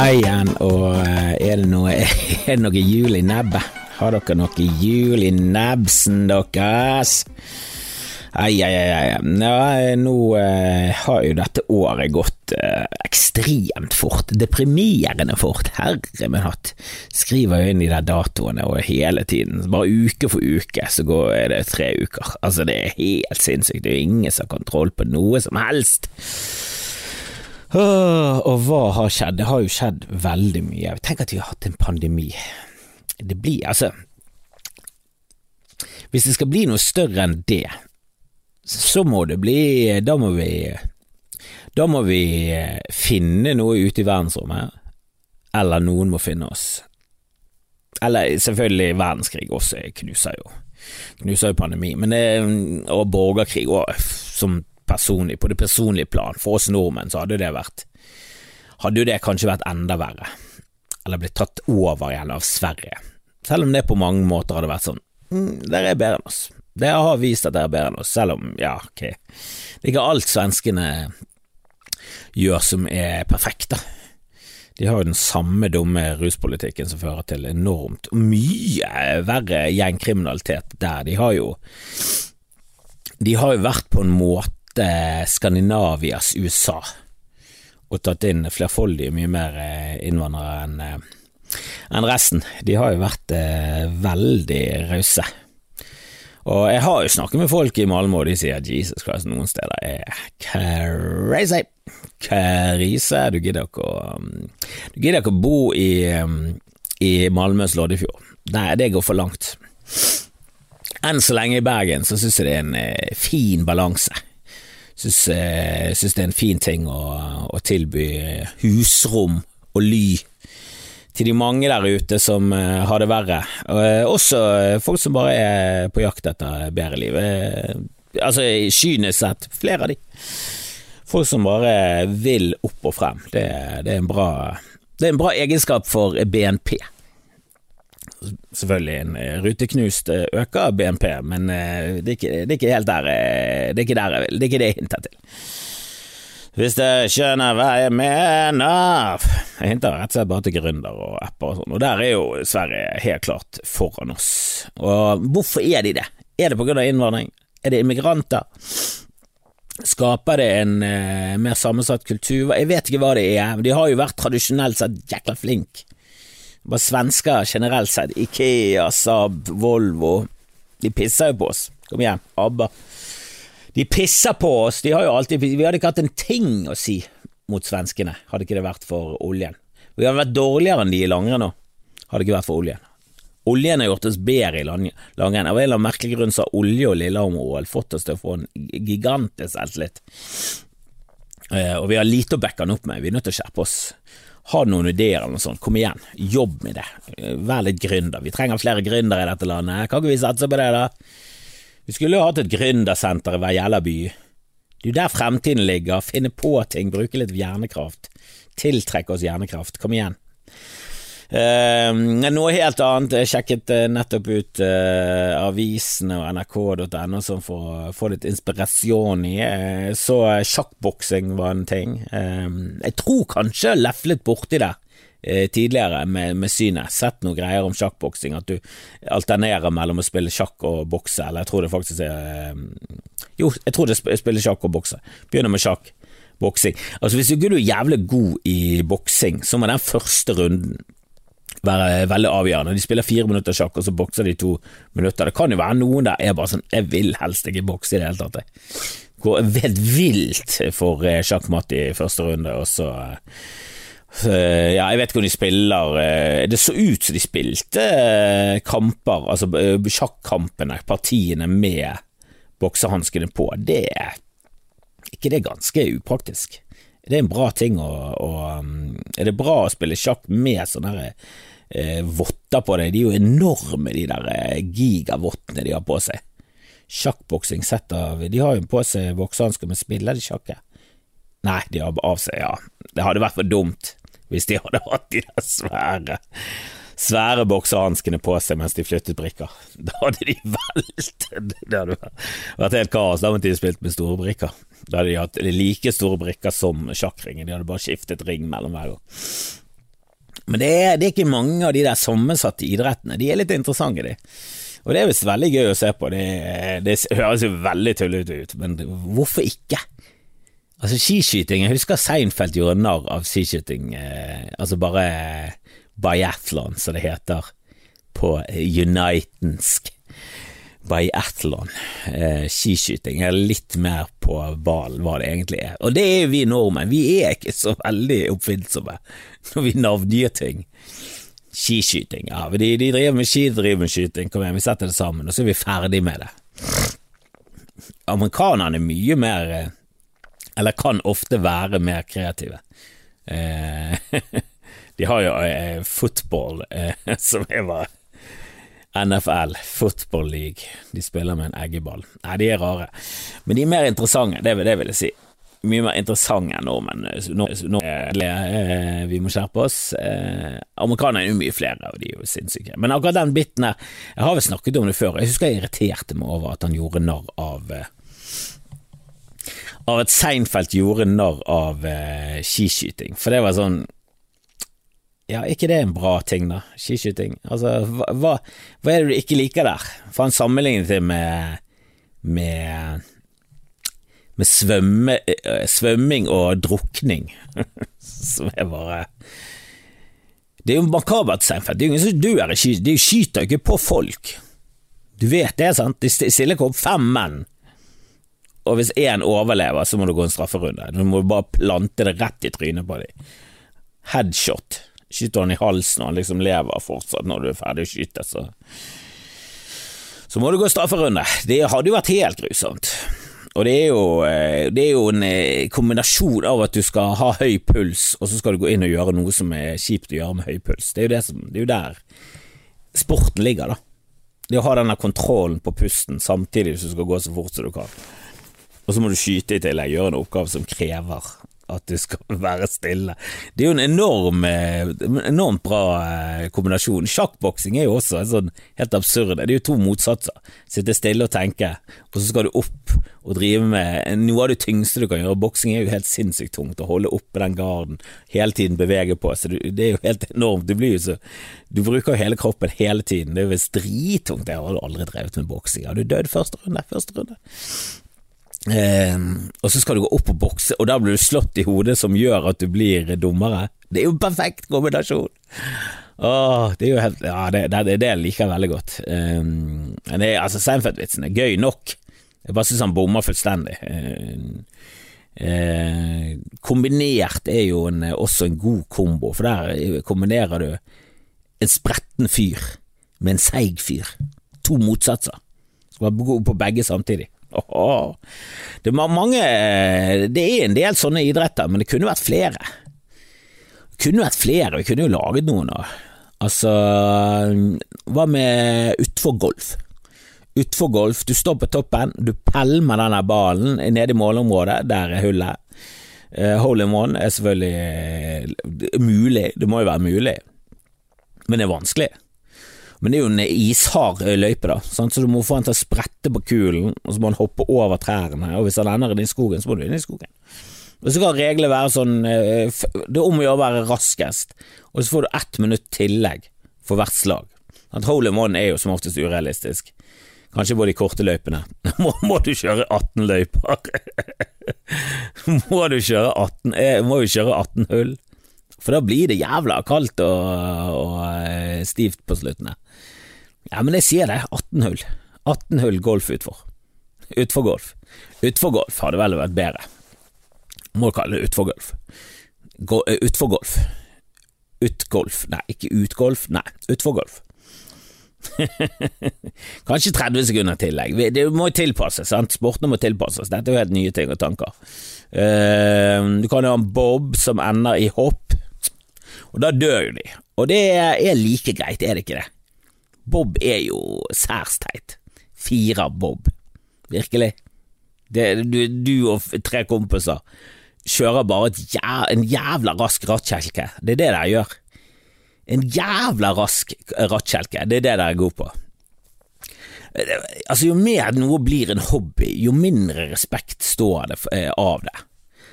Hei igjen, og eh, er det noe, er det noe jul i nebbet? Har dere noe jul i nebsen deres? Ai, ai, ai. Ja, nå eh, har jo dette året gått eh, ekstremt fort. Deprimerende fort. Herre min hatt. Skriver jo inn de der datoene og hele tiden. Bare uke for uke så går er det tre uker. Altså, det er helt sinnssykt. Det er jo ingen som har kontroll på noe som helst. Og hva har skjedd? Det har jo skjedd veldig mye. Tenk at vi har hatt en pandemi. Det blir altså Hvis det skal bli noe større enn det, så må det bli Da må vi Da må vi finne noe ute i verdensrommet, eller noen må finne oss. Eller selvfølgelig verdenskrig også knuser jo Knuser jo pandemi, men det, og borgerkrig òg, som personlig, på det personlige plan, for oss nordmenn, så hadde det vært Hadde jo det kanskje vært enda verre, eller blitt tatt over igjen av Sverige. Selv om det på mange måter hadde vært sånn mm, Dere er bedre enn oss. Dere har vist at dere er bedre enn oss, selv om, ja, ok, det er ikke alt svenskene gjør som er perfekt, da. De har jo den samme dumme ruspolitikken som fører til enormt mye verre gjengkriminalitet der. De har jo De har jo vært på en måte Skandinavias USA og tatt inn flerfoldige, mye mer innvandrere enn en resten. De har jo vært eh, veldig rause. Og jeg har jo snakket med folk i Malmö, og de sier at Jesus Christ, noen steder er crazy. Krise. Du gidder ikke å Du gidder ikke å bo i, i Malmøs Loddefjord. Nei, det går for langt. Enn så lenge i Bergen så syns jeg det er en eh, fin balanse. Syns, eh, syns det er en fin ting å, å tilby husrom og ly til de mange der ute som eh, har det verre. Uh, også uh, folk som bare er på jakt etter bedre liv. altså kynisk sett, flere av de. Folk som bare vil opp og frem. Det, det, er, en bra, det er en bra egenskap for BNP. Selvfølgelig, en ruteknust øker BNP, men det er ikke, det er ikke helt der Det er ikke der jeg vil. Det er ikke det jeg hinter til. Hvis dere skjønner hva jeg mener Jeg hinter rett og slett bare til gründer og apper og sånn, og der er jo Sverige helt klart foran oss. Og hvorfor er de det? Er det på grunn av innvandring? Er det immigranter? Skaper det en eh, mer sammensatt kultur? Jeg vet ikke hva det er, de har jo vært tradisjonelt sett jækla flinke. Bare svensker generelt sett. Ikea, Saab, Volvo. De pisser jo på oss. Kom igjen, ABBA. De pisser på oss, de har jo alltid Vi hadde ikke hatt en ting å si mot svenskene, hadde ikke det vært for oljen. Vi hadde vært dårligere enn de i langrenn nå, hadde ikke vært for oljen. Oljen har gjort oss bedre i langrenn. Av en eller annen merkelig grunn så har olje og Lillehammer-OL fått oss til å få en gigantisk selvtillit. Eh, og vi har lite å backe den opp med, vi er nødt til å skjerpe oss. Du noen ideer eller noe sånt, kom igjen, jobb med det. Vær litt gründer. Vi trenger flere gründere i dette landet, kan ikke vi satse på det, da? Vi skulle jo hatt et gründersenter i hver jævla by. Det er jo der fremtiden ligger, finne på ting, bruke litt hjernekraft. Tiltrekke oss hjernekraft, kom igjen. Uh, noe helt annet, jeg sjekket uh, nettopp ut uh, avisene og nrk.no som får få litt inspirasjon i. Uh, så sjakkboksing var en ting. jeg tror kanskje jeg leflet borti det tidligere med, med, synet. Sett noen greier om sjakkboksing, at du alternerer mellom å spille sjakk og bokse, eller jeg tror det faktisk er Jo, jeg tror det spiller sjakk og bokse. Begynner med sjakk. Boksing. Altså Hvis du er jævlig god i boksing, så må den første runden være veldig avgjørende. De spiller fire minutter sjakk, og så bokser de to minutter. Det kan jo være noen der er bare sånn Jeg vil helst ikke bokse i det hele tatt. Jeg går helt vilt for sjakkmatt i første runde, og så ja, jeg vet ikke om de spiller Det så ut som de spilte kamper, altså sjakkampene, partiene, med boksehanskene på. Det er ikke det ganske upraktisk? Det er en bra ting å, å Er det bra å spille sjakk med sånne eh, votter på deg. De er jo enorme, de der eh, gigavottene de har på seg. Sjakkboksing sett av De har jo på seg boksehansker, men spiller de sjakk? Nei, de har av seg, ja. Det hadde vært for dumt hvis de hadde hatt de der svære svære boksehanskene på seg mens de flyttet brikker. Da hadde de veltet! Det hadde vært helt kaos. Da måtte de spilt med store brikker. Da hadde de hatt like store brikker som sjakkringen, de hadde bare skiftet ring mellom hver gang. Men det er, det er, ikke mange av de der sammensatte idrettene. De er litt interessante, de. Og det er visst veldig gøy å se på. Det, det høres jo veldig tullete ut, men hvorfor ikke? Altså Skiskyting Jeg husker Seinfeld gjorde narr av skiskyting, eh, altså bare biathlon, som det heter på unitensk. Biathlon, eh, skiskyting, er litt mer på ballen hva det egentlig er. Og det er vi nordmenn, vi er ikke så veldig oppfinnsomme når vi navngir ting. Skiskyting, ja, de, de driver med ski, driver med skyting, kom igjen, vi setter det sammen, og så er vi ferdig med det. Amerikanerne er mye mer eh, eller kan ofte være mer kreative. Eh, de har jo eh, football, eh, som er bare NFL, Football League. De spiller med en eggeball. Nei, de er rare, men de er mer interessante, det, det vil jeg si. Mye mer interessante enn nordmenn. Nå, eh, vi må skjerpe oss. Eh, Amerikanerne er jo mye flere, og de er jo sinnssyke. Men akkurat den biten her, jeg har vel snakket om det før. Jeg husker jeg irriterte meg over at han gjorde narr av eh, av at Seinfeld gjorde narr av eh, skiskyting, for det var sånn ja, ikke det er en bra ting, da? Skiskyting. Altså, hva, hva er det du ikke liker der? For han sammenlignet det med med med svømme, eh, svømming og drukning, som er bare Det er jo makabert, Seinfeld. Det er jo ingen som dør i skyting. De skyter ikke på folk. Du vet det, sant? De stiller ikke opp fem menn og hvis én overlever, så må du gå en strafferunde. Du må bare plante det rett i trynet på dem. Headshot. Skyter han i halsen og han liksom lever fortsatt når du er ferdig å skyte, så Så må du gå strafferunde. Det hadde jo vært helt grusomt. Og det er, jo, eh, det er jo en eh, kombinasjon av at du skal ha høy puls, og så skal du gå inn og gjøre noe som er kjipt å gjøre med høy puls. Det er jo, det som, det er jo der sporten ligger, da. Det å ha denne kontrollen på pusten samtidig som du skal gå så fort som du kan. Og så må du skyte i tillegg, gjøre en oppgave som krever at du skal være stille. Det er jo en enorm, eh, enormt bra eh, kombinasjon. Sjakkboksing er jo også en sånn helt absurd. Det er jo to motsatser. Sitte stille og tenke, og så skal du opp og drive med noe av det tyngste du kan gjøre. Boksing er jo helt sinnssykt tungt. Å holde oppe den garden, hele tiden bevege på seg. Det er jo helt enormt. Du blir jo så Du bruker jo hele kroppen hele tiden. Det er jo visst drittungt. Jeg har aldri drevet med boksing. Har du dødd første runde? Første runde. Eh, og så skal du gå opp og bokse, og da blir du slått i hodet som gjør at du blir dummere. Det er jo en perfekt kombinasjon! Åh, det er jo helt Ja, det, det, det liker jeg veldig godt. Eh, det altså, Seinfeld-vitsen er gøy nok. Jeg bare syns han bommer fullstendig. Eh, eh, kombinert er jo en, også en god kombo, for der kombinerer du en spretten fyr med en seig fyr. To motsatser. Skal være god på begge samtidig. Det, mange, det er en del sånne idretter, men det kunne vært flere. Det kunne vært flere, vi kunne jo laget noen. Altså, hva med utfor golf? Utfor golf, du står på toppen, du pælmer denne ballen nede i målområdet, der er hullet. Uh, hole in one er selvfølgelig uh, mulig, det må jo være mulig, men det er vanskelig. Men det er jo en ishard løype, da, sant? så du må få han til å sprette på kulen, og så må han hoppe over trærne, og hvis han ender inn i skogen, så må du inn i skogen. Og så kan reglene være sånn eh, Det er om å gjøre å være raskest, og så får du ett minutt tillegg for hvert slag. At hole in one er jo som oftest urealistisk. Kanskje på de korte løypene. Må, må du kjøre 18 løyper? må du kjøre 18 eh, Må jo kjøre 18 hull? For da blir det jævla kaldt og, og eh, stivt på slutten. Ja, men jeg sier det, 18 hull. 18 hull golf utfor. Utfor golf. Utfor golf hadde vel vært bedre. Må kalle det utfor golf. Go utfor golf. Utgolf. Nei, ikke utgolf. Nei, utfor golf. Kanskje 30 sekunder tillegg. Det må jo tilpasses, sant? Sportene må tilpasses. Dette er jo helt nye ting og tanker. Uh, du kan jo ha en bob som ender i hopp. Og da dør jo de. Og det er like greit, er det ikke det? Bob er jo særs teit. Fire Bob. Virkelig. Det, du, du, og tre kompiser kjører bare jæv, en jævla rask rattkjelke. Det er det dere gjør. En jævla rask rattkjelke. Det er det dere er gode på. Altså, jo mer noe blir en hobby, jo mindre respekt står det eh, av det.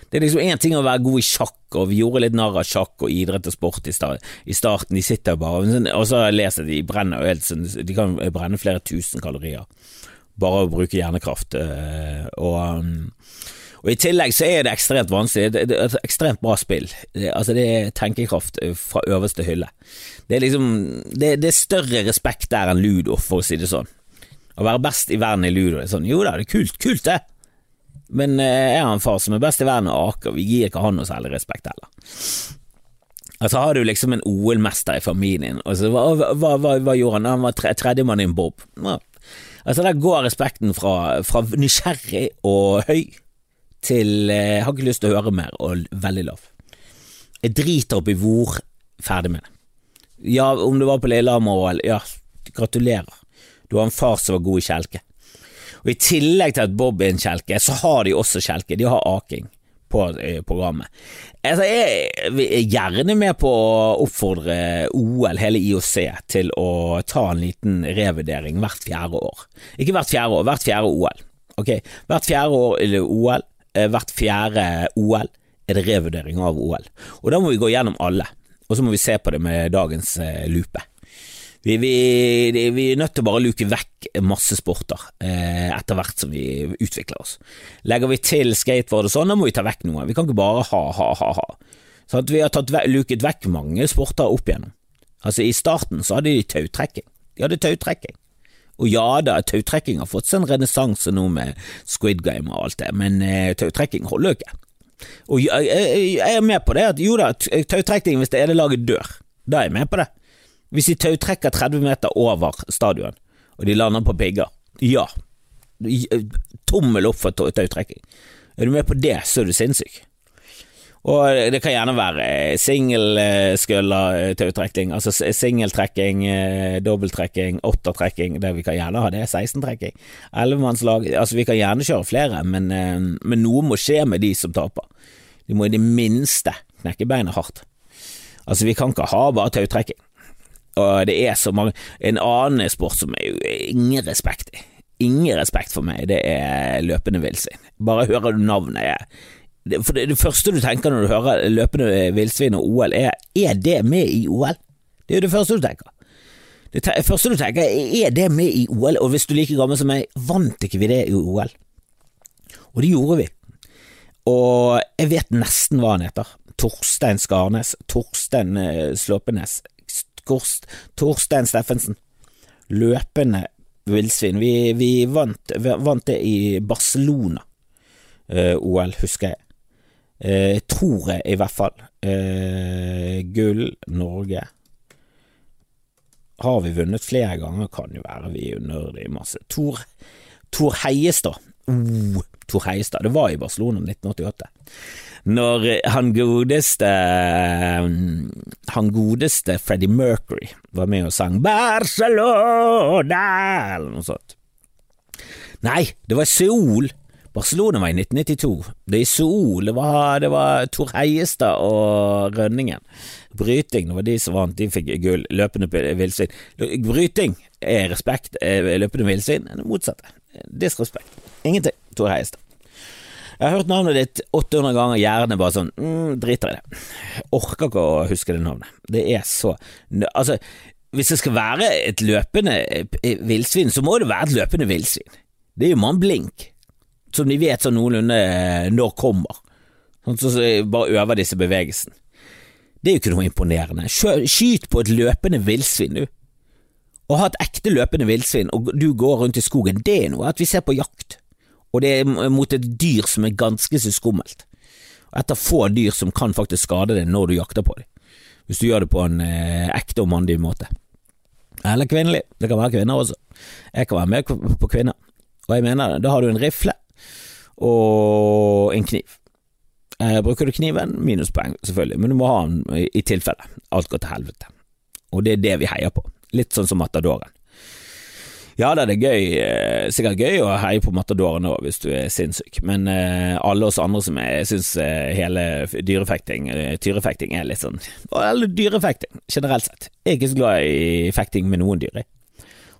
Det er liksom én ting å være god i sjakk, og vi gjorde litt narr av sjakk og idrett og sport i, start, i starten, de sitter bare Og så at de brenner sånn De kan brenne flere tusen kalorier bare å bruke hjernekraft. eh, Og, um, og i tillegg så er det ekstremt vanskelig. Det er et ekstremt bra spill. Det, altså det er tenkekraft eh, fra øverste hylle. Det er liksom det, det er større respekt der enn ludo, for å si det sånn. Å være best i verden i ludo det er sånn, jo da, det er kult, kult det. Men eh, jeg har en far som er best i verden og aker, vi gir ikke han noe særlig respekt heller. Altså har du liksom en OL-mester i familien, og så hva, hva, hva, hva gjorde han? Han var tre, tredjemann i en bob. Ja. Altså Der går respekten fra, fra nysgjerrig og høy til eh, har ikke lyst til å høre mer og veldig lav. Jeg driter opp i hvor, ferdig med det. Ja, om du var på Lillehammer-OL, ja, gratulerer. Du har en far som var god i kjelke. Og I tillegg til at Bob er en kjelke, så har de også kjelke. De har aking på eh, programmet. Altså, jeg er gjerne med på å oppfordre OL, hele IOC, til å ta en liten revurdering hvert fjerde år. Ikke hvert fjerde år, hvert fjerde OL. Okay. Hvert fjerde år er OL, eh, hvert fjerde OL er det revurdering av OL. Og Da må vi gå gjennom alle, og så må vi se på det med dagens eh, lupe. Vi, vi, vi, er nødt til å bare luke vekk masse sporter eh, etter hvert som vi utvikler oss. Legger vi til skateboard og sånn, da må vi ta vekk noe. Vi kan ikke bare ha, ha, ha, ha. Så vi har tatt, luket vekk mange sporter opp igjennom. Altså I starten så hadde de tautrekking. De hadde tautrekking. Og ja da, tautrekking har fått seg en renessanse nå med Squid Game og alt det, men eh, tautrekking holder jo ikke. Og jeg, jeg, jeg, er med på det at jo da, tautrekking hvis det ene laget dør, da er jeg med på det. Hvis de tautrekker 30 meter over stadion, og de lander på pigger, ja, tommel opp for tautrekking. Er du med på det, så er du sinnssyk. Og det kan gjerne være singelsculler tautrekking, altså singeltrekking, dobbelttrekking, åttertrekking, det vi kan gjerne ha det, 16-trekking, ellevemannslag, altså vi kan gjerne kjøre flere, men, men noe må skje med de som taper. De må i det minste knekke beinet hardt. Altså vi kan ikke ha bare tautrekking og det er så mange En annen sport som er jo ingen respekt i. Ingen respekt for meg, det er løpende villsvin. Bare hører du navnet jeg, For det, det, første du tenker når du hører løpende villsvin og OL, er er det med i OL? Det er jo det første du tenker. Det te første du tenker er det med i OL, og hvis du er like gammel som meg, vant ikke vi det i OL? Og det gjorde vi. Og jeg vet nesten hva han heter. Torstein Skarnes. Torstein Slåpenes. Torstein Steffensen. Løpende villsvin. Vi, vi vant, vant, det i Barcelona-OL, OL, husker jeg. Uh, tror jeg, i hvert fall. Eh, gull, Norge. Har vi vunnet flere ganger? Kan jo være vi er det masse. Tor, Tor Heiestad. Oh, Tor Heiestad. Det var i Barcelona 1988 når han godeste Han godeste Freddie Mercury var med og sang Barcelona eller noe sånt. Nei, det var i Seoul. Barcelona var i 1992. Det er i Seoul. Det var, det var Tor Heiestad og Rønningen. Bryting, det var de som vant. De fikk gull. Løpende villsvin. Bryting er respekt. Løpende villsvin er det motsatte. Disrespekt. Ingenting. Tor Heiestad. Jeg har hørt navnet ditt 800 ganger, gjerne bare sånn mm, driter i det. Orker ikke å huske det navnet. Det er så Altså, hvis det skal være et løpende eh, villsvin, så må det være et løpende villsvin. Det er jo mann blink, som de vet sånn noenlunde eh, når kommer. Sånn så bare øver disse bevegelsene. Det er jo ikke noe imponerende. Skyt på et løpende villsvin, du. Å ha et ekte løpende villsvin, og du går rundt i skogen, det er noe at vi ser på jakt og det er mot et dyr som er ganske så skummelt. Et av få dyr som kan faktisk skade deg når du jakter på dem, hvis du gjør det på en eh, ekte og mandig måte. Eller kvinnelig, det kan være kvinner også. Jeg kan være med på kvinner, og jeg mener det. Da har du en rifle og en kniv. Eh, bruker du kniven, minuspoeng selvfølgelig, men du må ha den i tilfelle alt går til helvete. Og det er det vi heier på, litt sånn som Matadoren. Ja da, det er gøy, eh, sikkert gøy å heie på Matadoren òg, hvis du er sinnssyk, men eh, alle oss andre som er, syns eh, hele dyrefekting, tyrefekting er litt sånn Eller dyrefekting, generelt sett. Jeg er ikke så glad i fekting med noen dyr,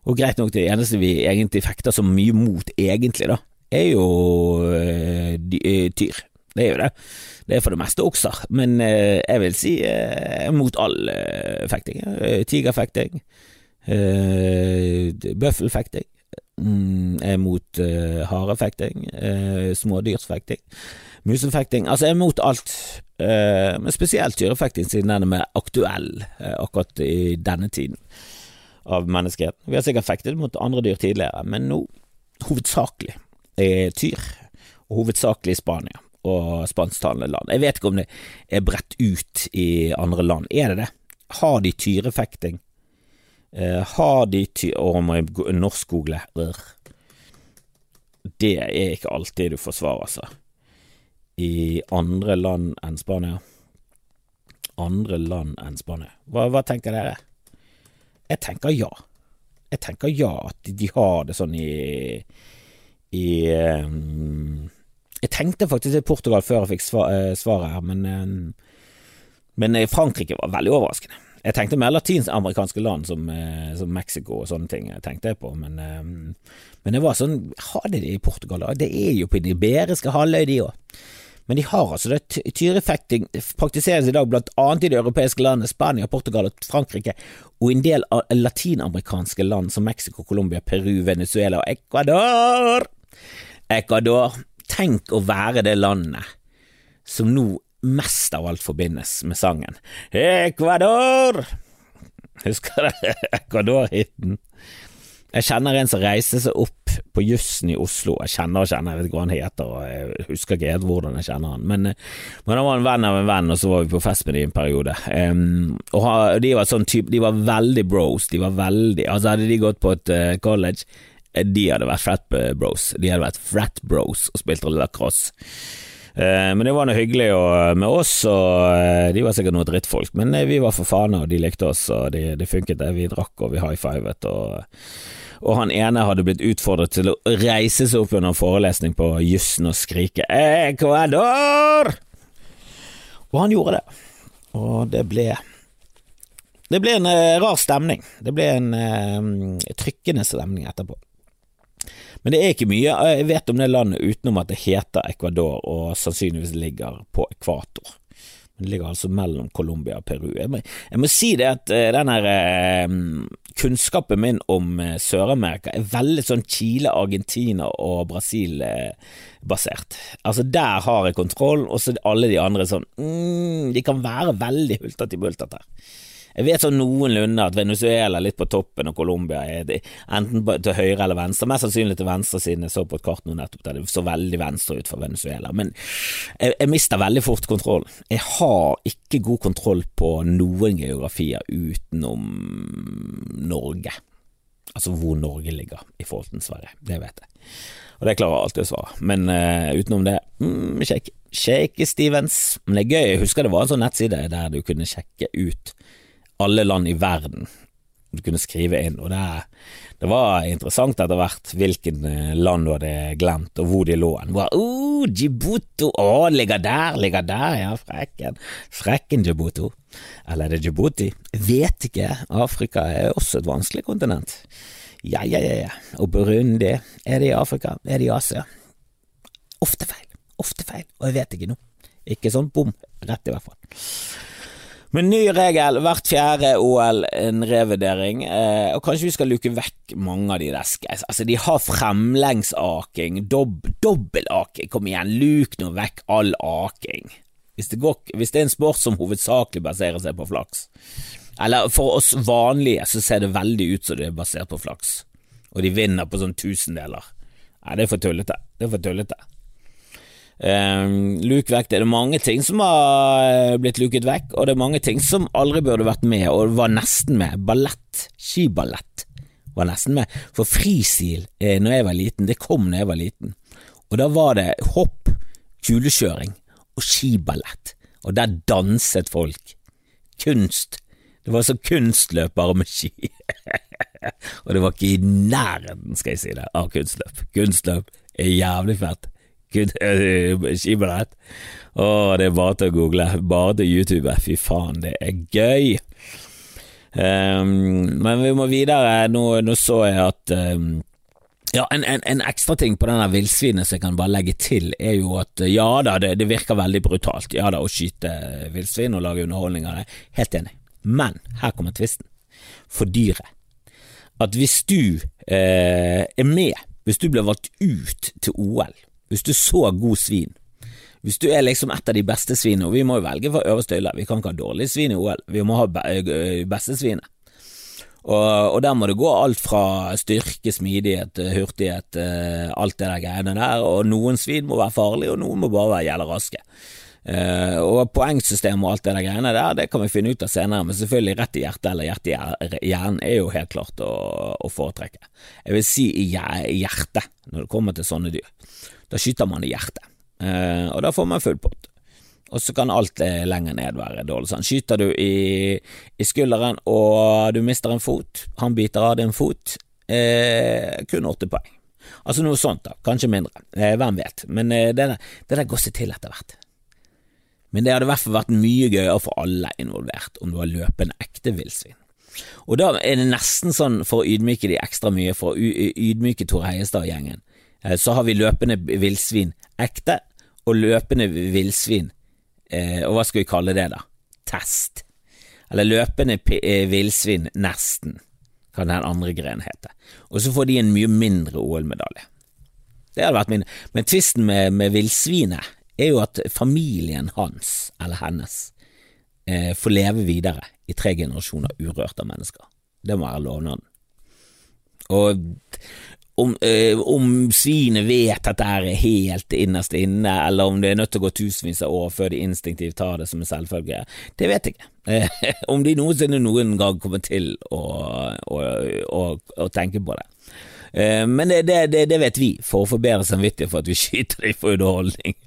Og greit nok, det eneste vi egentlig fekter så mye mot, egentlig, da, er jo tyr. Det er jo det. Det er for det meste okser, men jeg vil si mot all fekting. Tigerfekting, eh, bøffelfekting, mm, jeg er mot uh, harefekting, uh, smådyrsfekting, musefekting. Altså, jeg er mot alt, uh, men spesielt tyrefekting, siden den er mer aktuell uh, akkurat i denne tiden av menneskeheten. Vi har sikkert fektet mot andre dyr tidligere, men nå hovedsakelig er tyr, og hovedsakelig Spania og spansktalende land. Jeg vet ikke om det er bredt ut i andre land. Er det det? Har de tyrefekting? Eh, har de ty... Å, må jeg gå- norskgoogle. Det er ikke alltid du får svar, altså. I andre land enn Spania. Andre land enn Spania. Hva, hva tenker dere? Jeg tenker ja. Jeg tenker ja, at de har det sånn i i um, Jeg tenkte faktisk i Portugal før jeg fikk svar, eh, svaret her, men um, Men Frankrike var veldig overraskende. Jeg tenkte mer latinamerikanske land som, eh, som Mexico og sånne ting, tenkte jeg på, men, ehm, men det var sånn Ha de i Portugal, da? Det er jo på den iberiske halvøy, de òg. Men de har altså det. Tyrefekting praktiseres i dag blant annet i de europeiske landene Spania, Portugal og Frankrike, og en del av latinamerikanske land som Mexico, Colombia, Peru, Venezuela og Ecuador. Ecuador, tenk å være det landet som nå mest av alt forbindes med sangen Ecuador. Husker dere Ecuador-hiten? Jeg kjenner en som reiste seg opp på jussen i Oslo. Jeg kjenner og kjenner, jeg vet ikke hva han heter, og jeg husker ikke helt hvordan jeg kjenner han. Men, eh, men han var en venn av en venn, og så var vi på fest med dem en periode. Um, og de var sånn type, de var veldig bros. De var veldig Altså, hadde de gått på et eh, college, eh, de hadde vært frat bros. De hadde vært frat bros og spilt lacrosse. Eh, Men det var noe hyggelig og, med oss, og eh, de var sikkert noen drittfolk, men eh, vi var for faen, og de likte oss, og det de funket det. Vi drakk, og vi high-fivet, og, og han ene hadde blitt utfordret til å reise seg opp under forelesning på jussen og skrike 'Ecuador!' Og han gjorde det, og det ble Det ble en eh, rar stemning. Det ble en eh, trykkende stemning etterpå. Men det er ikke mye jeg vet om det landet utenom at det heter Ecuador og sannsynligvis ligger på ekvator. Det ligger altså mellom Colombia og Peru. Jeg må, jeg må si det at eh, den her eh, kunnskapen min om eh, Sør-Amerika er veldig sånn Chile, Argentina og Brasil eh, basert. Altså der har jeg kontroll, og så alle de andre sånn mm, De kan være veldig hultete i bultete. Jeg vet sånn noenlunde at Venezuela er litt på toppen, og Colombia er det, enten til høyre eller venstre. Mest sannsynlig til venstre, siden jeg så på et kart nå nettopp der det så veldig venstre ut for Venezuela. Men jeg, jeg mister veldig fort kontrollen. Jeg har ikke god kontroll på noen geografier utenom Norge. Altså hvor Norge ligger i forhold til Sverige. Det vet jeg. Og det klarer jeg alltid å svare. Men uh, utenom det, mm, shake. Shake Stevens. Men det er gøy, jeg husker det var en sånn nettside der du kunne sjekke ut alle land i verden. Du kunne skrive inn, og det, det var interessant etter hvert hvilken eh, land du hadde glemt, og hvor de lå. Var, oh, Djibouti, å, ligger der, ligger der, ja, frekken. Frekken Djibouti. Eller er det Djibouti? Vet ikke, Afrika er også et vanskelig kontinent. Ja, ja, ja, ja. Og Burundi, er det i Afrika? Er det i Asia? Ofte feil, ofte feil, og jeg vet ikke noe. Ikke sånn bom, rett i hvert fall. Men ny regel, hvert fjerde OL en revurdering, eh, og kanskje vi skal luke vekk mange av de der. Altså, de har fremlengsaking, dob dobbelaking, kom igjen, luk nå vekk all aking. Hvis det, går, hvis det er en sport som hovedsakelig baserer seg på flaks, eller for oss vanlige så ser det veldig ut som det er basert på flaks, og de vinner på sånn tusendeler. Nei, det er for tullete. Det er for tullete. Um, luk vekk det. Er mange ting som har blitt luket vekk, og det er mange ting som aldri burde vært med, og var nesten med. Ballett, skiballett, var nesten med. For fristil eh, når jeg var liten, det kom når jeg var liten, og da var det hopp, kulekjøring og skiballett, og der danset folk. Kunst. Det var så kunstløpere med ski. og det var ikke i nærheten, skal jeg si det, av kunstløp. Kunstløp er jævlig fett. Øh, Skiballett. Å, det er bare til å google, bare til YouTube. Fy faen, det er gøy. Um, men vi må videre. Nå, nå så jeg at um, Ja, en, en, en ekstra ting på denne villsvinet som jeg kan bare legge til, er jo at ja da, det, det virker veldig brutalt, ja da, å skyte villsvin og lage underholdning av det, helt enig, men her kommer tvisten, for dyret. At hvis du eh, er med, hvis du blir valgt ut til OL, hvis du så god svin, hvis du er liksom et av de beste svinene, og vi må jo velge for øverste hylle, vi kan ikke ha dårlige svin i OL, vi må ha beste svinet. Og, og, der må det gå alt fra styrke, smidighet, hurtighet, eh, alt det der greiene der, og noen svin må være farlige, og noen må bare være jævla raske. Uh, og poengsystem og alt det der greiene der, det kan vi finne ut av senere, men selvfølgelig rett i hjertet eller hjerte i hjernen er jo helt klart å, å foretrekke. Jeg vil si i hjertet, når det kommer til sånne dyr. Da skyter man i hjertet, uh, og da får man full pott og så kan alt lenger ned være dårlig. Sånn. Skyter du i, i, skulderen og du mister en fot, han biter av din fot, eh, kun åtte poeng. Altså noe sånt, da, kanskje mindre, eh, hvem vet, men eh, det, der, det der går seg til etter hvert. Men det hadde i hvert fall vært mye gøyere for alle involvert om du var løpende ekte villsvin. Og da er det nesten sånn, for å ydmyke de ekstra mye, for å ydmyke Tor Heiestad-gjengen, eh, så har vi løpende villsvin ekte og løpende villsvin eh, og hva skal vi kalle det, da? Test. Eller løpende eh, villsvin, nesten, kan den andre grenen hete. Og så får de en mye mindre OL-medalje. Det hadde vært min Men tvisten med, med villsvinet er jo at familien hans, eller hennes, eh, får leve videre i tre generasjoner urørt av mennesker. Det må være lovnaden. Og om, øh, om svinet vet at det er helt innerst inne, eller om det er nødt til å gå tusenvis av år før de instinktivt tar det som en selvfølge, det vet jeg ikke. om de noensinne noen gang kommer til å, å, å, å tenke på det. Eh, men det, det, det, vet vi, for å få bedre samvittighet for at vi skyter dem for underholdning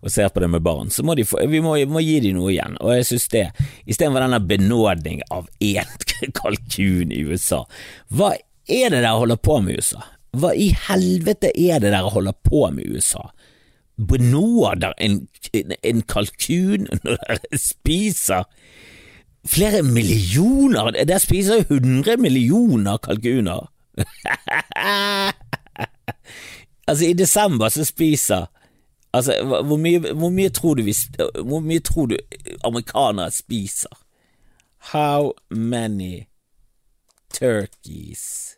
og ser på det med barn, så må de få, vi må, må gi dem noe igjen. Og jeg synes det, istedenfor denne benådning av én kalkun i USA, hva er det dere holder på med i USA? Hva i helvete er det dere holder på med i USA? Benåder en, en, kalkun når dere spiser flere millioner Dere spiser jo hundre millioner kalkuner. altså, i desember så spiser Altså, hvor mye, hvor mye, tror du vi, Hvor mye tror du amerikanere spiser? How many turkeys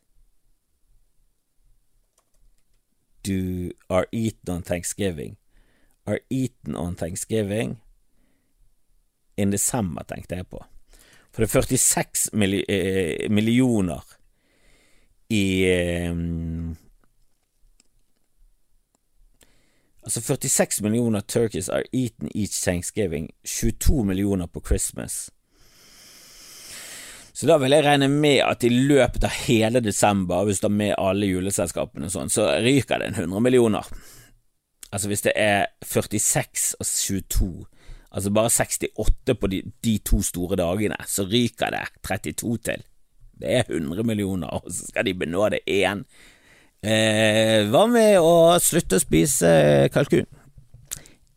do are eaten on Thanksgiving are eaten on Thanksgiving in December, tenkte jeg på. For det er 46 milli eh, millioner i eh, Altså 46 millioner turkeys are eaten each Thanksgiving, 22 millioner på Christmas. Så da vil jeg regne med at i løpet av hele desember, hvis du har med alle juleselskapene og sånn, så ryker det en 100 millioner. Altså hvis det er 46 og 22, altså bare 68 på de, de to store dagene, så ryker det 32 til. Det er 100 millioner, og så skal de benåde én. Eh, hva med å slutte å spise kalkun?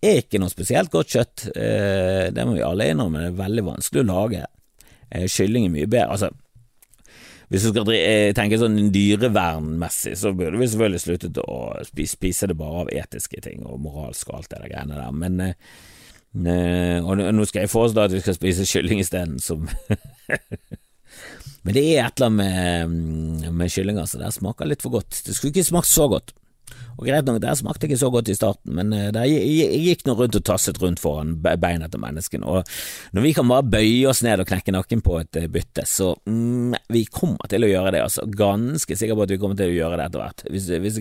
Er ikke noe spesielt godt kjøtt, eh, det må vi alle innrømme, det er veldig vanskelig å lage. Eh, kylling er mye bedre. Altså, hvis du skal eh, tenke sånn dyrevernmessig, så burde vi selvfølgelig sluttet å spise, spise, det bare av etiske ting og moralsk og alt det der greiene der, men eh, og nå skal jeg foreslå at vi skal spise kylling isteden, som Men det er et eller annet med, med kylling, altså. Det smaker litt for godt. Det skulle ikke smakt så godt. Og greit nok, det smakte ikke så godt i starten, men der det gikk nå rundt og tasset rundt foran beina til menneskene, og når vi kan bare bøye oss ned og knekke nakken på et eh, bytte, så mm, vi kommer til å gjøre det, altså. Ganske sikker på at vi kommer til å gjøre det etter hvert. Hvis, hvis,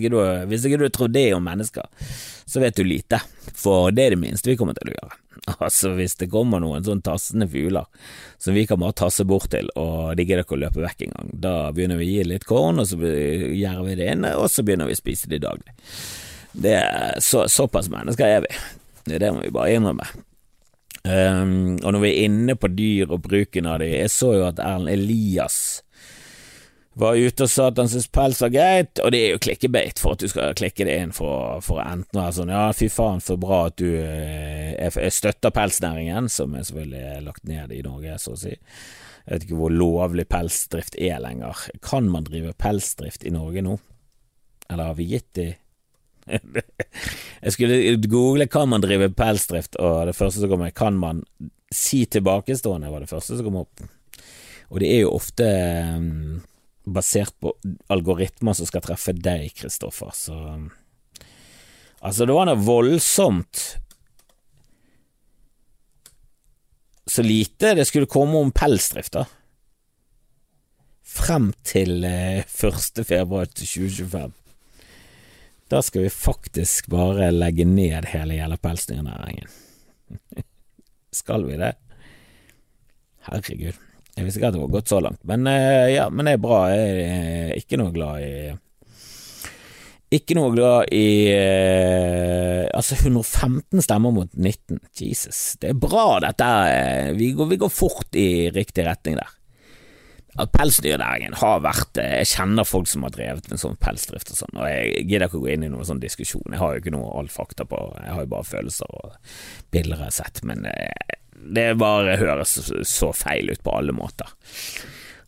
hvis ikke du tror det om mennesker, så vet du lite, for det er det minste vi kommer til å gjøre. Altså, hvis det kommer noen sånn tassende fugler som vi kan bare tasse bort til, og de gidder ikke å løpe vekk engang, da begynner vi å gi litt korn, og så gjør vi det inne, og så begynner vi å spise det daglig. Det er så, Såpass mennesker er vi. Det må vi bare innrømme. Um, og når vi er inne på dyr og bruken av dem, jeg så jo at Erlend Elias var ute og sa at han syntes pels var greit, og det er jo klikkebeit for at du skal klikke det inn for, for å enten være sånn ja, fy faen så bra at du eh, er, støtter pelsnæringen, som er selvfølgelig lagt ned i Norge, så å si. Jeg vet ikke hvor lovlig pelsdrift er lenger. Kan man drive pelsdrift i Norge nå? Eller har vi gitt de Jeg skulle google kan man drive pelsdrift, og det første som kommer, kan man si tilbakestående, var det første som kom opp. Og det er jo ofte um, basert på algoritmer som skal treffe deg, Kristoffer, så Altså, det var noe voldsomt Så lite det skulle komme om pelsdrift, da. Frem til eh, 1. februar 2025. Da skal vi faktisk bare legge ned hele gjelda pelsdyrnæringen. skal vi det? Herregud. Jeg visste ikke at det var gått så langt, men uh, ja, men det er bra. Jeg er ikke noe glad i Ikke noe glad i uh, Altså, 115 stemmer mot 19. Jesus, det er bra dette. Vi går, vi går fort i riktig retning der pelsdyrnæringen har vært eh, Jeg kjenner folk som har drevet med sånn pelsdrift og sånn, og jeg gidder ikke å gå inn i noen sånn diskusjon. Jeg har jo ikke noe all fakta på Jeg har jo bare følelser og bilder jeg har sett, men eh, det bare høres så feil ut på alle måter.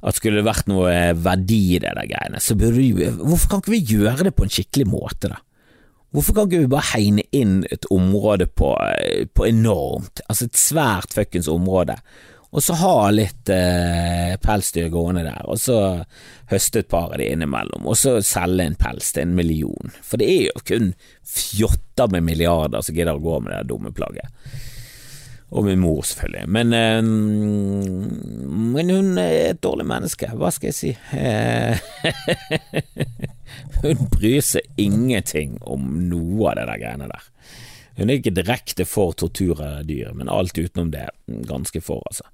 At skulle det vært noe verdi i det der greiene, så burde vi Hvorfor kan ikke vi gjøre det på en skikkelig måte, da? Hvorfor kan ikke vi bare hegne inn et område på, eh, på enormt, altså et svært fuckings område, og så ha litt eh, pelsdyr gående der, og så høste et par av de innimellom, og så selge en pels til en million. For det er jo kun fjotter med milliarder som gidder å gå med det dumme plagget. Og min mor, selvfølgelig. Men, øh, men, hun er et dårlig menneske, hva skal jeg si? hun bryr seg ingenting om noe av det der greiene der. Hun er ikke direkte for tortur av dyr, men alt utenom det ganske for, altså.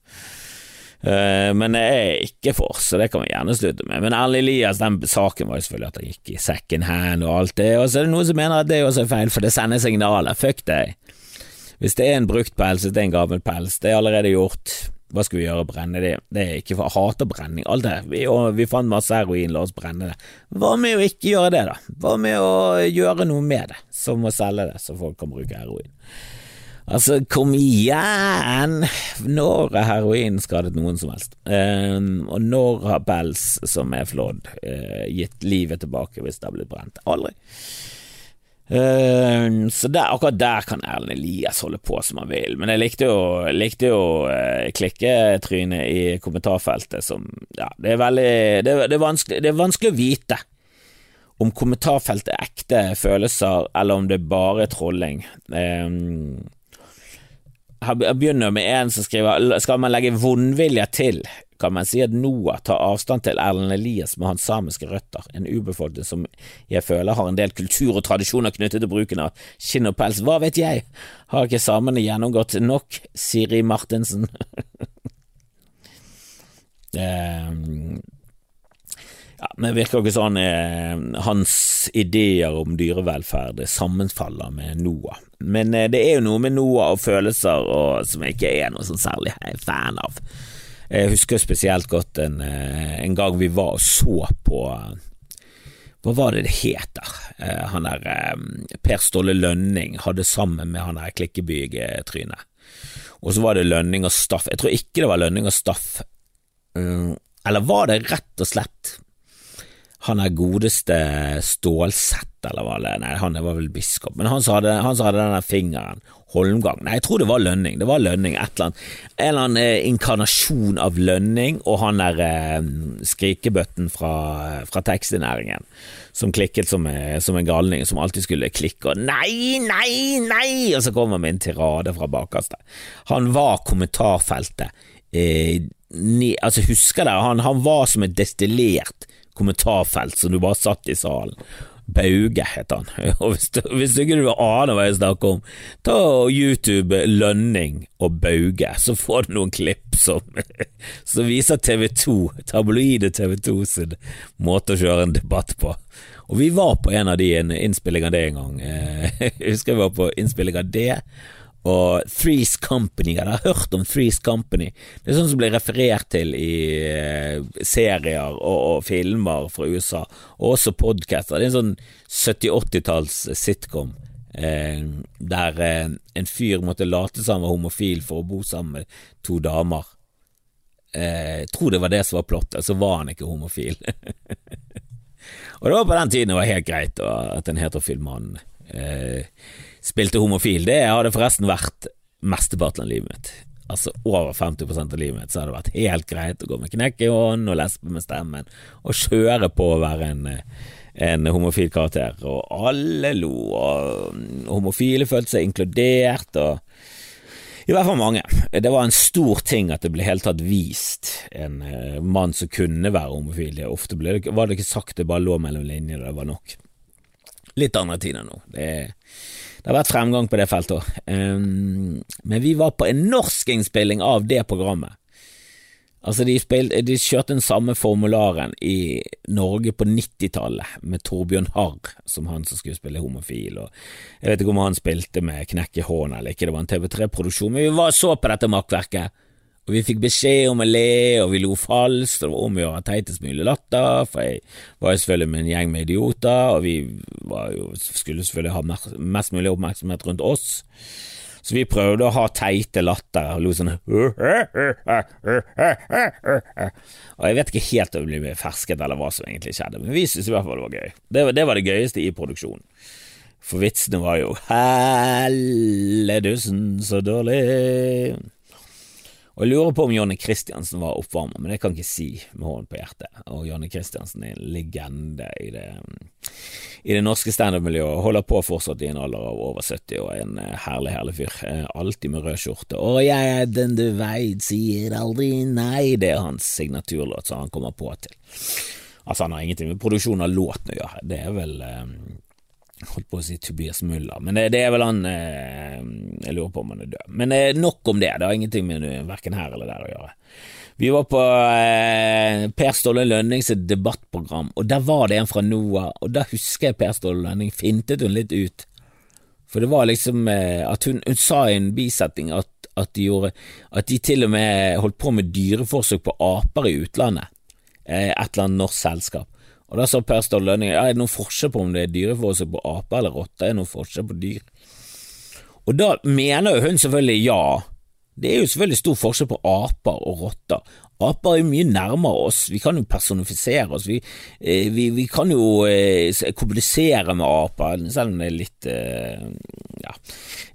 Uh, men jeg er ikke for, så det kan vi gjerne slutte med. Men Erlend Elias, den saken var jo selvfølgelig at han gikk i second hand og alt det, og så er det noen som mener at det også er feil, for det sender signaler. Fuck deg. Hvis det er en brukt pels, hvis det er en gammel pels, det er allerede gjort. Hva skal vi gjøre? Brenne det? Det er ikke for jeg hater brenning. Alt det. Vi, vi fant masse heroin, la oss brenne det. Hva med å ikke gjøre det, da? Hva med å gjøre noe med det, som å selge det, så folk kan bruke heroin? Altså, kom igjen! Når har heroin skadet noen som helst? Um, og når har pels som er flådd, uh, gitt livet tilbake hvis det har blitt brent? Aldri. Uh, så der, akkurat der kan Erlend Elias holde på som han vil, men jeg likte jo, likte jo uh, klikketrynet i kommentarfeltet som Ja, det er veldig det, det, er vanskelig, det er vanskelig å vite om kommentarfeltet er ekte følelser, eller om det bare er trolling. Um, jeg begynner med en som skriver Skal man legge vondvilje til kan man si at Noah tar avstand til Erlend Elias med hans samiske røtter, en urbefolkning som jeg føler har en del kultur og tradisjoner knyttet til bruken av skinn og pels. Hva vet jeg, har ikke samene gjennomgått nok, Siri Martinsen? um, ja, men virker ikke sånn eh, hans ideer om dyrevelferd sammenfaller med Noah. Men eh, det er jo noe med Noah og følelser og, som jeg ikke er noe sånn særlig fan av. Jeg husker spesielt godt en, eh, en gang vi var og så på hva var det det heter? Eh, han der eh, Per Ståle Lønning hadde sammen med han der Klikkebygg-trynet. Og så var det Lønning og Staff. Jeg tror ikke det var Lønning og Staff. Eller var det rett og slett han er godeste Stålsett, eller hva det Nei, han var vel biskop, men han som hadde, han som hadde den fingeren Holmgang. Nei, jeg tror det var Lønning. Det var Lønning, et eller annet. En eller annen eh, inkarnasjon av Lønning og han der eh, skrikebøtten fra, fra taxinæringen som klikket som, eh, som, en galning, som alltid skulle klikke og nei, nei, nei, og så kommer med en tirade fra bakerste. Han var kommentarfeltet. Eh, ni, altså Husker dere, han, han var som et destillert kommentarfelt som du bare satt i salen. Bauge heter han. Og hvis hvis du ikke aner hva jeg snakker om, ta YouTube Lønning og Bauge, så får du noen klipp som, som viser TV2, tabloide TV2 sin måte å kjøre en debatt på. Og vi var på en av de en innspilling av det en gang. Jeg husker vi var på innspilling av det og Threes Company. Jeg har hørt om Threes Company. Det er sånn som blir referert til i eh, serier og, og, filmer fra USA, og også podcaster. Det er en sånn 70-80-talls sitcom eh, der eh, en fyr måtte late som han var homofil for å bo sammen med to damer. Eh, jeg tror det var det som var plottet, så var han ikke homofil. Og det var på den tiden det var helt greit at en heterofil mann eh, spilte homofil. Det hadde forresten vært mesteparten av livet mitt. Altså over 50% av livet mitt så hadde det vært helt greit å gå med knekk i hånden og lesbe med stemmen og kjøre på å være en en homofil karakter, og alle lo, og homofile følte seg inkludert, og i hvert fall mange. Det var en stor ting at det ble helt tatt vist en uh, mann som kunne være homofil. Ofte ble det, var det ikke sagt, det bare lå mellom linjene, det var nok. Litt andre tider nå. Det, det, har vært fremgang på det feltet òg. Um, men vi var på en norskinnspilling av det programmet. Altså, de, spilte, de kjørte den samme formularen i Norge på 90-tallet, med Torbjørn Harr som han som skulle spille homofil, og jeg vet ikke om han spilte med knekk i hånden eller ikke, det var en TV3-produksjon, men vi var så på dette makkverket, og vi fikk beskjed om å le, og vi lo falskt, og det var om å gjøre teitest mulig latter, for jeg var jo selvfølgelig med en gjeng med idioter, og vi jo, skulle selvfølgelig ha mest mulig oppmerksomhet rundt oss. Så vi prøvde å ha teite latter og lo sånn Og jeg vet ikke helt om vi ble fersket eller hva som egentlig skjedde, men vi syntes i hvert fall det var gøy. Det, det var det gøyeste i produksjonen. For vitsene var jo Helledussen, så dårlig og jeg lurer på om Jonny Christiansen var oppvarmer, men det kan jeg ikke si med hånden på hjertet. Og Jonny Christiansen er en legende i det, i det norske standup-miljøet. Holder på fortsatt i en alder av over 70 og er en eh, herlig, herlig fyr. Eh, alltid med rød skjorte. Og jeg er den du veit, sier aldri nei. Det er hans signaturlåt som han kommer på til. Altså, han har ingenting med produksjon av låten å gjøre. Det er vel um, holdt på å si Tobias Muller, men det, det er vel han eh, Jeg lurer på om han er død. Men eh, nok om det, det har ingenting med verken her eller der å gjøre. Vi var på eh, Per Ståle Lønnings debattprogram, og der var det en fra NOAH, og da husker jeg Per Ståle Lønning fintet hun litt ut. For det var liksom eh, at hun, hun, sa i en bisetning at, at, de gjorde At de til og med holdt på med dyreforsøk på aper i utlandet. Eh, et eller annet norsk selskap. Og da sa Per Ståle Lønning er det noen forskjell på om det er dyreforsøk på ape eller rotte, er det noen forskjell på dyr? Og da mener jo hun selvfølgelig ja. Det er jo selvfølgelig stor forskjell på aper og rotter. Aper er jo mye nærmere oss, vi kan jo personifisere oss, vi, eh, vi, vi kan jo eh, kommunisere med aper, selv om det er litt eh.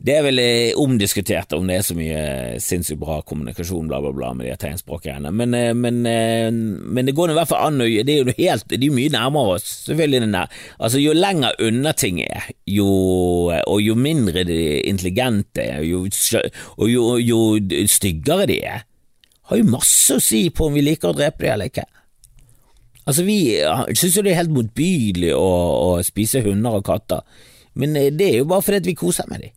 Det er vel omdiskutert om det er så mye sinnssykt bra kommunikasjon, bla, bla, bla, med de tegnspråkgreiene, men, men, men, det går i hvert fall an, det er jo helt, det er mye nærmere oss, selvfølgelig er det. Altså, jo lenger unna ting er, jo, og jo mindre de intelligente er, jo, og jo, jo styggere de er, har jo masse å si på om vi liker å drepe dem eller ikke. Altså, vi syns jo det er helt motbydelig å, å, spise hunder og katter, men eh, det er jo bare fordi vi koser med dem.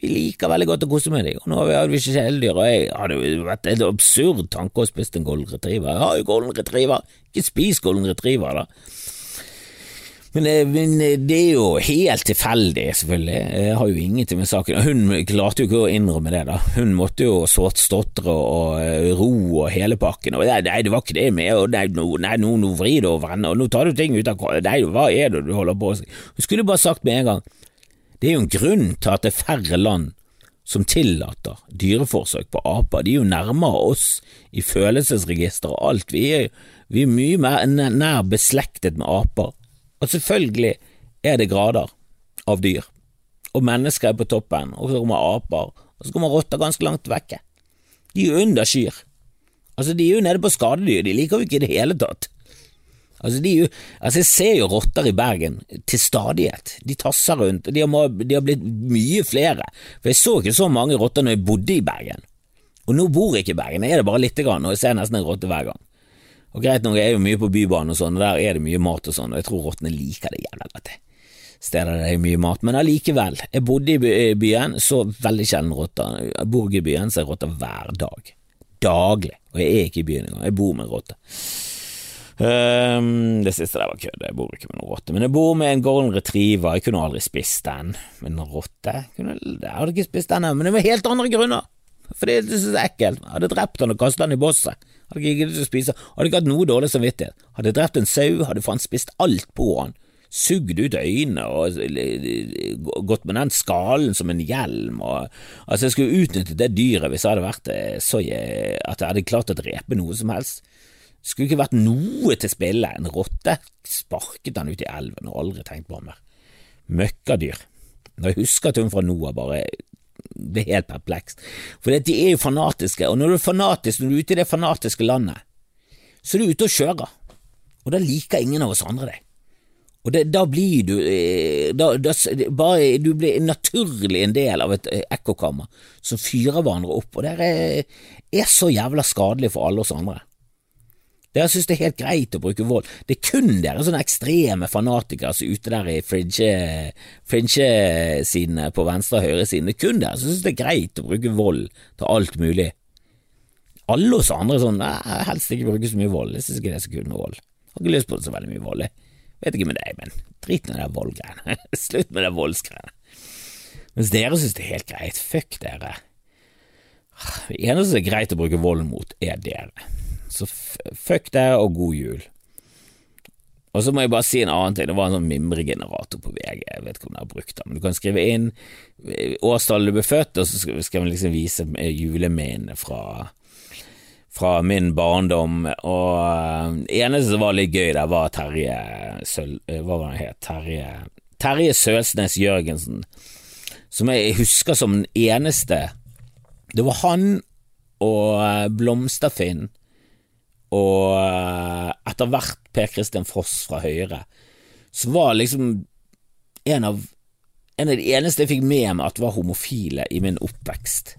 Vi liker veldig godt å kose med dem, og nå har vi ikke kjæledyr, og jeg hadde jo vært en absurd tanke å spise en golden retriever. Jeg har jo golden retriever, ikke spis golden retriever, da. Men, eh, men, eh, det er jo helt tilfeldig, selvfølgelig. Jeg har jo ingenting med saken Hun klarte jo ikke å innrømme det, da. Hun måtte jo stotre og eh, ro og hele pakken. Og nei, det var ikke det med og nei, nå, nei, nå, nå vrir du over henne, og nå tar du ting ut av Nei, hva er det du holder på med? Hun skulle bare sagt med en gang Det er jo en grunn til at det er færre land som tillater dyreforsøk på aper. De er jo nærmere oss i følelsesregister og alt. Vi er, vi er mye mer nær beslektet med aper og selvfølgelig er det grader av dyr, og mennesker er på toppen, og så kommer aper, og så kommer rotter ganske langt vekke. De er jo under kyr. Altså, de er jo nede på skadedyr, de liker jo ikke i det hele tatt. Altså, de altså, Jeg ser jo rotter i Bergen til stadighet. De tasser rundt, og de har, de har, blitt mye flere. For Jeg så ikke så mange rotter når jeg bodde i Bergen. Og nå bor jeg ikke i Bergen, jeg er det bare lite grann, og jeg ser nesten en rotte hver gang. Og greit nok, jeg er jo mye på Bybanen og sånn, og der er det mye mat og sånn, og jeg tror rottene liker det jævla godt. Stedet der det er mye mat, men allikevel. Jeg bodde i byen, så veldig sjelden rotter. Jeg bor i byen, så er rotter hver dag. Daglig. Og jeg er ikke i byen engang, jeg bor med en rotte. Um, det siste der var kødd, jeg bor ikke med noen rotte. Men jeg bor med en golden retriever, jeg kunne aldri spist den. Men en rotte? Jeg, jeg hadde ikke spist den, men det var helt andre grunner. Fordi det er så ekkelt. Jeg hadde drept den og kastet den i bosset. Hadde ikke giddet å spise, hadde ikke hatt noe dårlig samvittighet. Hadde drept en sau, hadde faen spist alt på han. Sugd ut øynene og gått med den skallen som en hjelm. Og, altså, jeg skulle utnyttet det dyret hvis jeg hadde vært eh, så jeg, at jeg hadde klart å drepe noe som helst. Skulle ikke vært noe til spille. En rotte sparket han ut i elven og aldri tenkt på ham mer. Møkkadyr. Når jeg husker at hun fra Noah bare er helt perplekst. For de er jo fanatiske, og når du er fanatisk, når du er ute i det fanatiske landet, så er du ute og kjører, og da liker ingen av oss andre deg. Og det, da blir du eh, da, da, bare, Du blir naturlig en del av et eh, ekkokammer som fyrer hverandre opp, og det er, er så jævla skadelig for alle oss andre. Dere synes det er helt greit å bruke vold. Det er kun dere sånne ekstreme fanatikere som er ute der i fringe-sidene på venstre- og høyresiden. Det er kun dere som synes det er greit å bruke vold til alt mulig. Alle oss andre er sånn nei, helst ikke bruke så mye vold. Jeg synes ikke det er så kult med vold. Jeg har ikke lyst på det så veldig mye vold. Jeg vet ikke med deg, men drit med de voldgreiene. Slutt med de voldsgreiene. Mens dere synes det er helt greit. Fuck dere. Det eneste som er greit å bruke vold mot, er dere. Så fuck det, og god jul. Og så må jeg bare si en annen ting, det var en sånn mimregenerator på VG, jeg vet ikke om jeg har brukt den, men du kan skrive inn eh, årstallet du ble født, og så skal vi liksom vise juleminnene fra, fra min barndom, og det eh, eneste som var litt gøy der, var Terje Søl... Eh, hva var han het? Terje Terje Sølsnes Jørgensen, som jeg husker som den eneste. Det var han og Blomsterfinn og eh, etter hvert Per Christian Foss fra Høyre, så var liksom en av, en av de eneste jeg fikk med meg at var homofile i min oppvekst.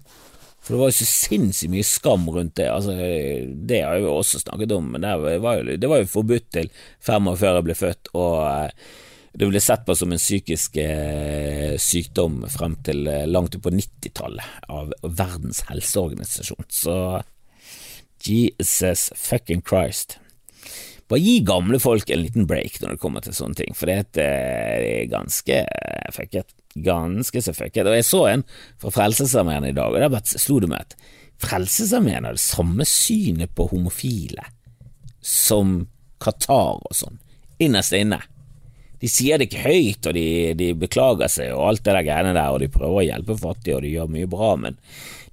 For det var jo så sinnssykt mye skam rundt det. Altså, det har jeg jo også snakket om, men det var jo, det var jo forbudt til fem år før jeg ble født, og eh, det ble sett på som en psykisk eh, sykdom frem til langt ut på 90-tallet av Verdens helseorganisasjon. Så Jesus fucking Christ. Bare gi gamle folk en liten break når det kommer til sånne ting, for det er ganske fucket. Ganske så fucket. Og jeg så en fra Frelsesarmeen i dag, og der slo det meg at Frelsesarmeen har det samme synet på homofile som Qatar og sånn, innerst inne. De sier det ikke høyt, og de, de, beklager seg og alt det der greiene der, og de prøver å hjelpe fattige, og de gjør mye bra, men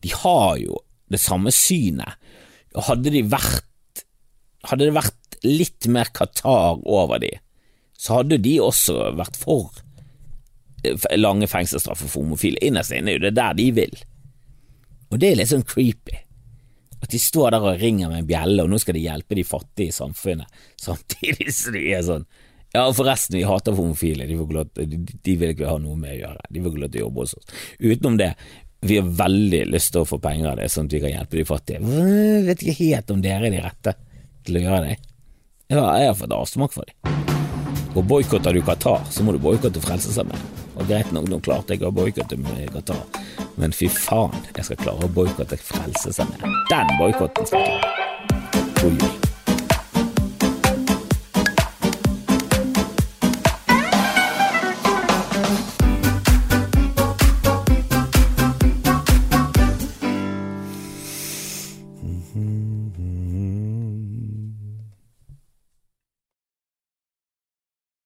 de har jo det samme synet hadde de vært Hadde det vært litt mer Qatar over de, så hadde de også vært for eh, lange fengselsstraffer for homofile. Innerst inne er jo det der de vil, og det er litt sånn creepy. At de står der og ringer med en bjelle, og nå skal de hjelpe de fattige i samfunnet, samtidig som de er sånn ja, forresten, vi hater homofile, de, vil ikke ha noe med å gjøre, de vil ikke lov til å jobbe hos oss. Utenom det, vi har veldig lyst til å få penger av det, sånn at vi kan hjelpe de fattige. Jeg vet ikke helt om dere er de rette til å gjøre det. Ja, jeg har fått avsmak for dem. Og boikotter du Qatar, så må du boikotte Frelsesarmeen. Og greit nok, nå klarte jeg å boikotte Qatar, men fy faen, jeg skal klare å boikotte Frelsesarmeen. Den boikotten skal jeg klare.